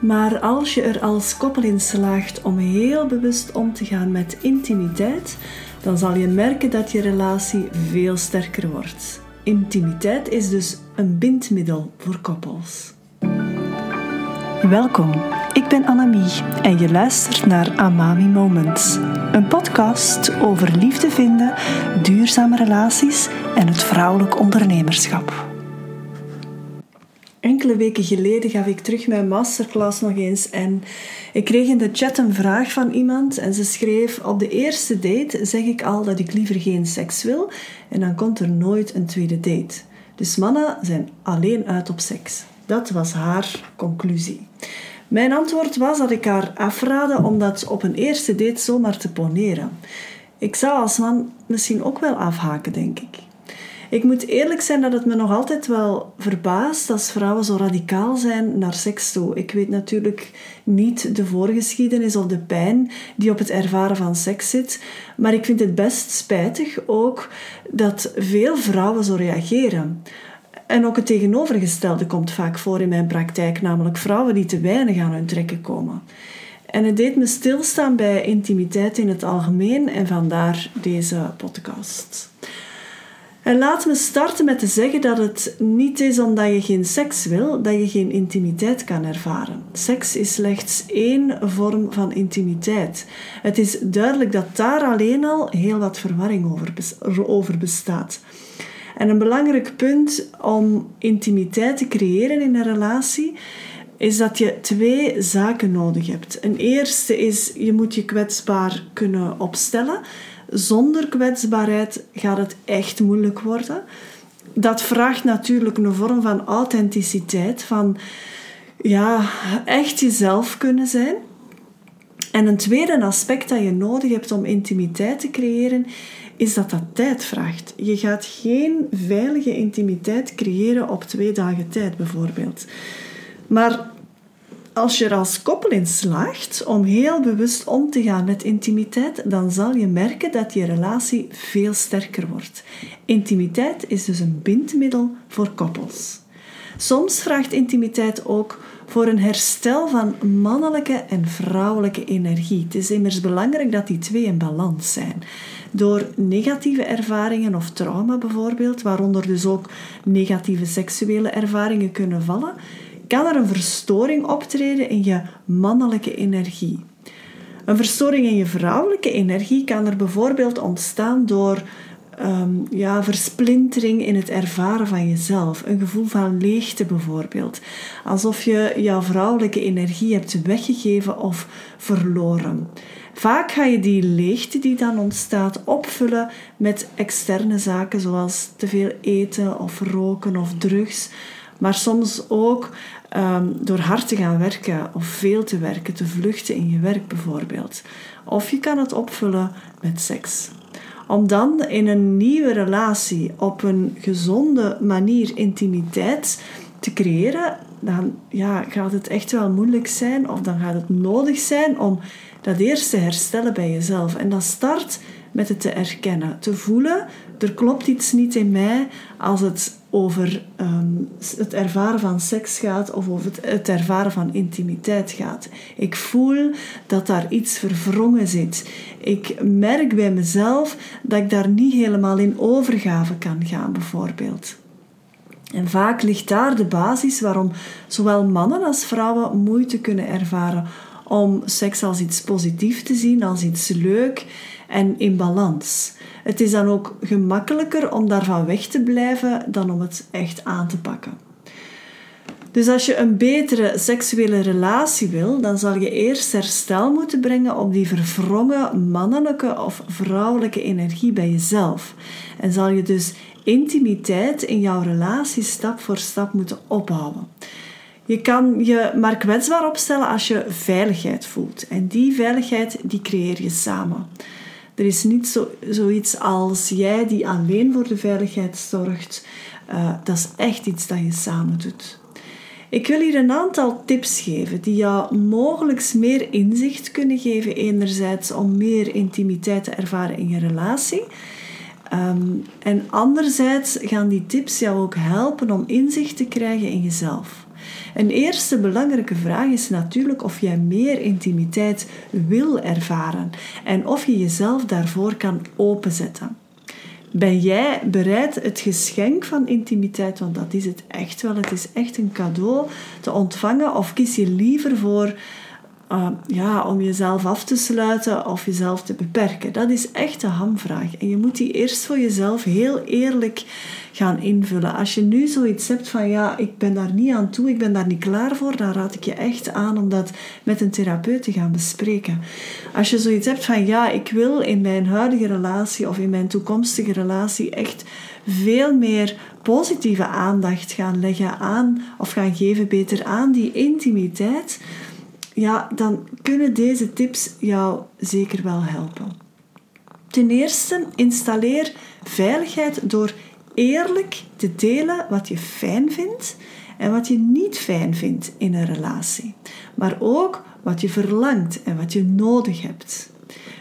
Maar als je er als koppel in slaagt om heel bewust om te gaan met intimiteit, dan zal je merken dat je relatie veel sterker wordt. Intimiteit is dus een bindmiddel voor koppels. Welkom, ik ben Annemie en je luistert naar Amami Moments. Een podcast over liefde vinden, duurzame relaties en het vrouwelijk ondernemerschap. Enkele weken geleden gaf ik terug mijn masterclass nog eens en ik kreeg in de chat een vraag van iemand en ze schreef: Op de eerste date zeg ik al dat ik liever geen seks wil en dan komt er nooit een tweede date. Dus mannen zijn alleen uit op seks. Dat was haar conclusie. Mijn antwoord was dat ik haar afraadde om dat op een eerste date zomaar te poneren. Ik zou als man misschien ook wel afhaken, denk ik. Ik moet eerlijk zijn dat het me nog altijd wel verbaast als vrouwen zo radicaal zijn naar seks toe. Ik weet natuurlijk niet de voorgeschiedenis of de pijn die op het ervaren van seks zit, maar ik vind het best spijtig ook dat veel vrouwen zo reageren. En ook het tegenovergestelde komt vaak voor in mijn praktijk, namelijk vrouwen die te weinig aan hun trekken komen. En het deed me stilstaan bij intimiteit in het algemeen en vandaar deze podcast. En laat me starten met te zeggen dat het niet is omdat je geen seks wil dat je geen intimiteit kan ervaren. Seks is slechts één vorm van intimiteit. Het is duidelijk dat daar alleen al heel wat verwarring over, bestaat. En een belangrijk punt om intimiteit te creëren in een relatie is dat je twee zaken nodig hebt. Een eerste is je moet je kwetsbaar kunnen opstellen. Zonder kwetsbaarheid gaat het echt moeilijk worden. Dat vraagt natuurlijk een vorm van authenticiteit, van ja, echt jezelf kunnen zijn. En een tweede aspect dat je nodig hebt om intimiteit te creëren, is dat dat tijd vraagt. Je gaat geen veilige intimiteit creëren op twee dagen tijd, bijvoorbeeld. Maar als je er als koppel in slaagt om heel bewust om te gaan met intimiteit, dan zal je merken dat je relatie veel sterker wordt. Intimiteit is dus een bindmiddel voor koppels. Soms vraagt intimiteit ook voor een herstel van mannelijke en vrouwelijke energie. Het is immers belangrijk dat die twee in balans zijn. Door negatieve ervaringen of trauma bijvoorbeeld, waaronder dus ook negatieve seksuele ervaringen kunnen vallen, kan er een verstoring optreden in je mannelijke energie. Een verstoring in je vrouwelijke energie kan er bijvoorbeeld ontstaan door um, ja, versplintering in het ervaren van jezelf. Een gevoel van leegte bijvoorbeeld. Alsof je jouw vrouwelijke energie hebt weggegeven of verloren. Vaak ga je die leegte die dan ontstaat opvullen met externe zaken zoals te veel eten of roken of drugs. Maar soms ook um, door hard te gaan werken of veel te werken, te vluchten in je werk bijvoorbeeld. Of je kan het opvullen met seks. Om dan in een nieuwe relatie op een gezonde manier intimiteit te creëren, dan ja, gaat het echt wel moeilijk zijn of dan gaat het nodig zijn om dat eerst te herstellen bij jezelf. En dat start met het te erkennen, te voelen, er klopt iets niet in mij als het over ehm, het ervaren van seks gaat of over het, het, ervaren van intimiteit gaat. Ik voel dat daar iets verwrongen zit. Ik merk bij mezelf dat ik daar niet helemaal in overgave kan gaan, bijvoorbeeld. En vaak ligt daar de basis waarom zowel mannen als vrouwen moeite kunnen ervaren om seks als iets positiefs te zien, als iets leuk en in balans. Het is dan ook gemakkelijker om daarvan weg te blijven dan om het echt aan te pakken. Dus als je een betere seksuele relatie wil, dan zal je eerst herstel moeten brengen op die verwrongen mannelijke of vrouwelijke energie bij jezelf. En zal je dus intimiteit in jouw relatie stap voor stap moeten opbouwen. Je kan je maar kwetsbaar opstellen als je veiligheid voelt. En die veiligheid die creëer je samen. Er is niet zo, zoiets als jij die alleen voor de veiligheid zorgt. Uh, dat is echt iets dat je samen doet. Ik wil hier een aantal tips geven die jou mogelijk meer inzicht kunnen geven. Enerzijds om meer intimiteit te ervaren in je relatie. Um, en anderzijds gaan die tips jou ook helpen om inzicht te krijgen in jezelf. Een eerste belangrijke vraag is natuurlijk of jij meer intimiteit wil ervaren en of je jezelf daarvoor kan openzetten. Ben jij bereid het geschenk van intimiteit, want dat is het echt wel, het is echt een cadeau, te ontvangen? Of kies je liever voor uh, ja, om jezelf af te sluiten of jezelf te beperken? Dat is echt de hamvraag. En je moet die eerst voor jezelf heel eerlijk gaan invullen. Als je nu zoiets hebt van ja, ik ben daar niet aan toe, ik ben daar niet klaar voor, dan raad ik je echt aan om dat met een therapeut te gaan bespreken. Als je zoiets hebt van ja, ik wil in mijn huidige relatie of in mijn toekomstige relatie echt veel meer positieve aandacht gaan leggen aan of gaan geven beter aan die intimiteit ja, dan kunnen deze tips jou zeker wel helpen. Ten eerste, installeer veiligheid door eerlijk te delen wat je fijn vindt en wat je niet fijn vindt in een relatie, maar ook wat je verlangt en wat je nodig hebt.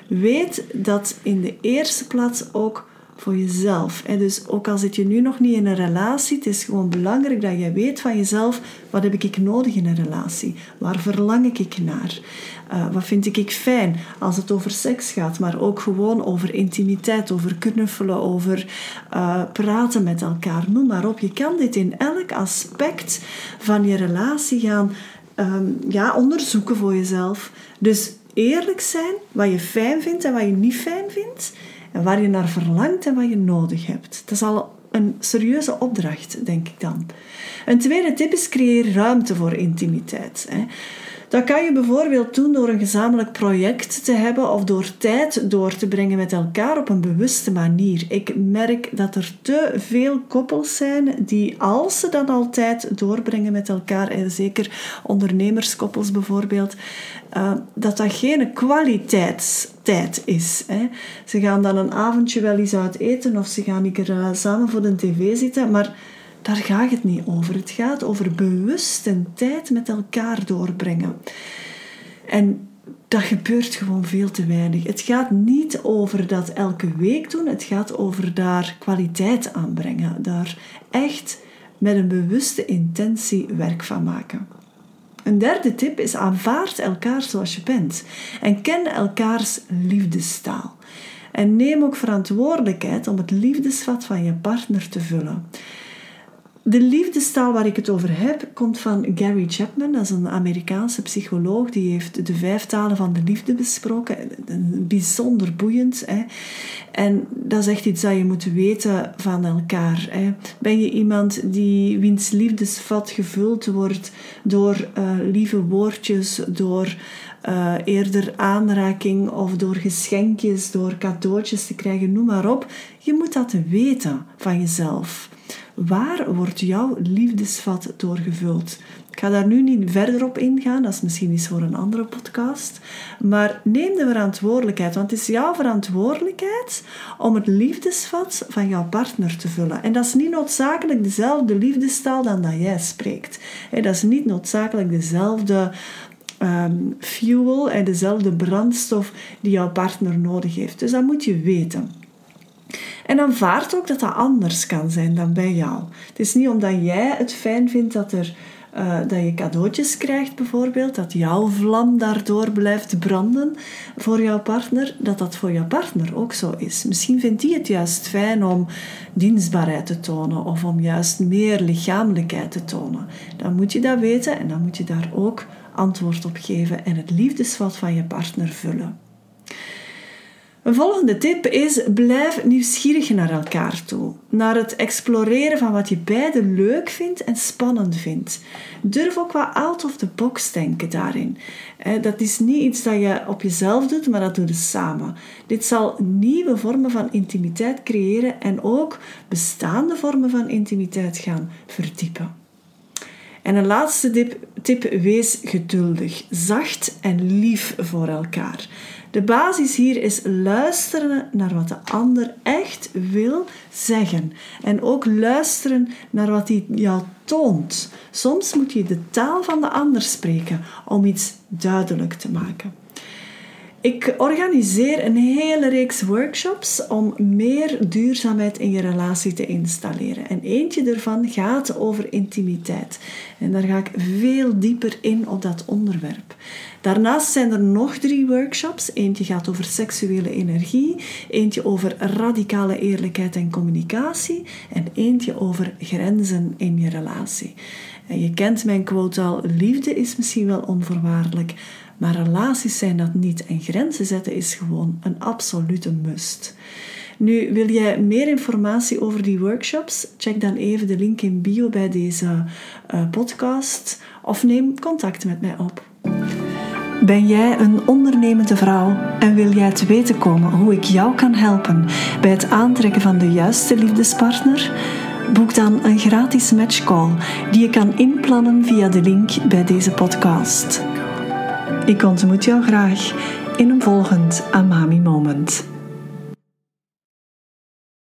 Weet dat in de eerste plaats ook voor jezelf. En dus ook al zit je nu nog niet in een relatie, het is gewoon belangrijk dat je weet van jezelf, wat heb ik nodig in een relatie? Waar verlang ik naar? Uh, wat vind ik fijn als het over seks gaat, maar ook gewoon over intimiteit, over knuffelen, over uh, praten met elkaar. Noem maar op. Je kan dit in elk aspect van je relatie gaan um, ja, onderzoeken voor jezelf. Dus eerlijk zijn wat je fijn vindt en wat je niet fijn vindt en waar je naar verlangt en wat je nodig hebt. Dat is al een serieuze opdracht, denk ik dan. Een tweede tip is creëer ruimte voor intimiteit. Dat kan je bijvoorbeeld doen door een gezamenlijk project te hebben of door tijd door te brengen met elkaar op een bewuste manier. Ik merk dat er te veel koppels zijn die, als ze dan al tijd doorbrengen met elkaar, en zeker ondernemerskoppels bijvoorbeeld, uh, dat dat geen kwaliteitstijd is. Ze gaan dan een avondje wel eens uit eten of ze gaan een keer uh, samen voor de tv zitten, maar daar gaat het niet over. Het gaat over bewust een tijd met elkaar doorbrengen. En dat gebeurt gewoon veel te weinig. Het gaat niet over dat elke week doen, het gaat over daar kwaliteit aan brengen. Daar echt met een bewuste intentie werk van maken. Een derde tip is aanvaard elkaar zoals je bent en ken elkaars liefdestaal. En neem ook verantwoordelijkheid om het liefdesvat van je partner te vullen. De liefdestaal waar ik het over heb, komt van Gary Chapman. Dat is een Amerikaanse psycholoog. Die heeft de vijf talen van de liefde besproken. Bijzonder boeiend. Hè? En dat is echt iets dat je moet weten van elkaar. Hè? Ben je iemand die wiens liefdesvat gevuld wordt door uh, lieve woordjes, door uh, eerder aanraking of door geschenkjes, door cadeautjes te krijgen, noem maar op. Je moet dat weten van jezelf. Waar wordt jouw liefdesvat doorgevuld? Ik ga daar nu niet verder op ingaan, dat is misschien iets voor een andere podcast. Maar neem de verantwoordelijkheid, want het is jouw verantwoordelijkheid om het liefdesvat van jouw partner te vullen. En dat is niet noodzakelijk dezelfde liefdestaal dan dat jij spreekt. Dat is niet noodzakelijk dezelfde um, fuel en dezelfde brandstof die jouw partner nodig heeft. Dus dat moet je weten. En aanvaard ook dat dat anders kan zijn dan bij jou. Het is niet omdat jij het fijn vindt dat, er, uh, dat je cadeautjes krijgt, bijvoorbeeld, dat jouw vlam daardoor blijft branden voor jouw partner, dat dat voor jouw partner ook zo is. Misschien vindt hij het juist fijn om dienstbaarheid te tonen of om juist meer lichamelijkheid te tonen. Dan moet je dat weten en dan moet je daar ook antwoord op geven en het liefdesvat van je partner vullen. Een volgende tip is: blijf nieuwsgierig naar elkaar toe. Naar het exploreren van wat je beiden leuk vindt en spannend vindt. Durf ook wat out of the box denken daarin. Dat is niet iets dat je op jezelf doet, maar dat doe je samen. Dit zal nieuwe vormen van intimiteit creëren en ook bestaande vormen van intimiteit gaan verdiepen. En een laatste tip, tip wees geduldig, zacht en lief voor elkaar. De basis hier is luisteren naar wat de ander echt wil zeggen. En ook luisteren naar wat hij jou toont. Soms moet je de taal van de ander spreken om iets duidelijk te maken. Ik organiseer een hele reeks workshops om meer duurzaamheid in je relatie te installeren. En eentje daarvan gaat over intimiteit. En daar ga ik veel dieper in op dat onderwerp. Daarnaast zijn er nog drie workshops. Eentje gaat over seksuele energie, eentje over radicale eerlijkheid en communicatie en eentje over grenzen in je relatie. En je kent mijn quote al: liefde is misschien wel onvoorwaardelijk, maar relaties zijn dat niet en grenzen zetten is gewoon een absolute must. Nu, wil jij meer informatie over die workshops? Check dan even de link in bio bij deze uh, podcast of neem contact met mij op. Ben jij een ondernemende vrouw en wil jij te weten komen hoe ik jou kan helpen bij het aantrekken van de juiste liefdespartner? Boek dan een gratis matchcall die je kan inplannen via de link bij deze podcast. Ik ontmoet jou graag in een volgend Amami Moment.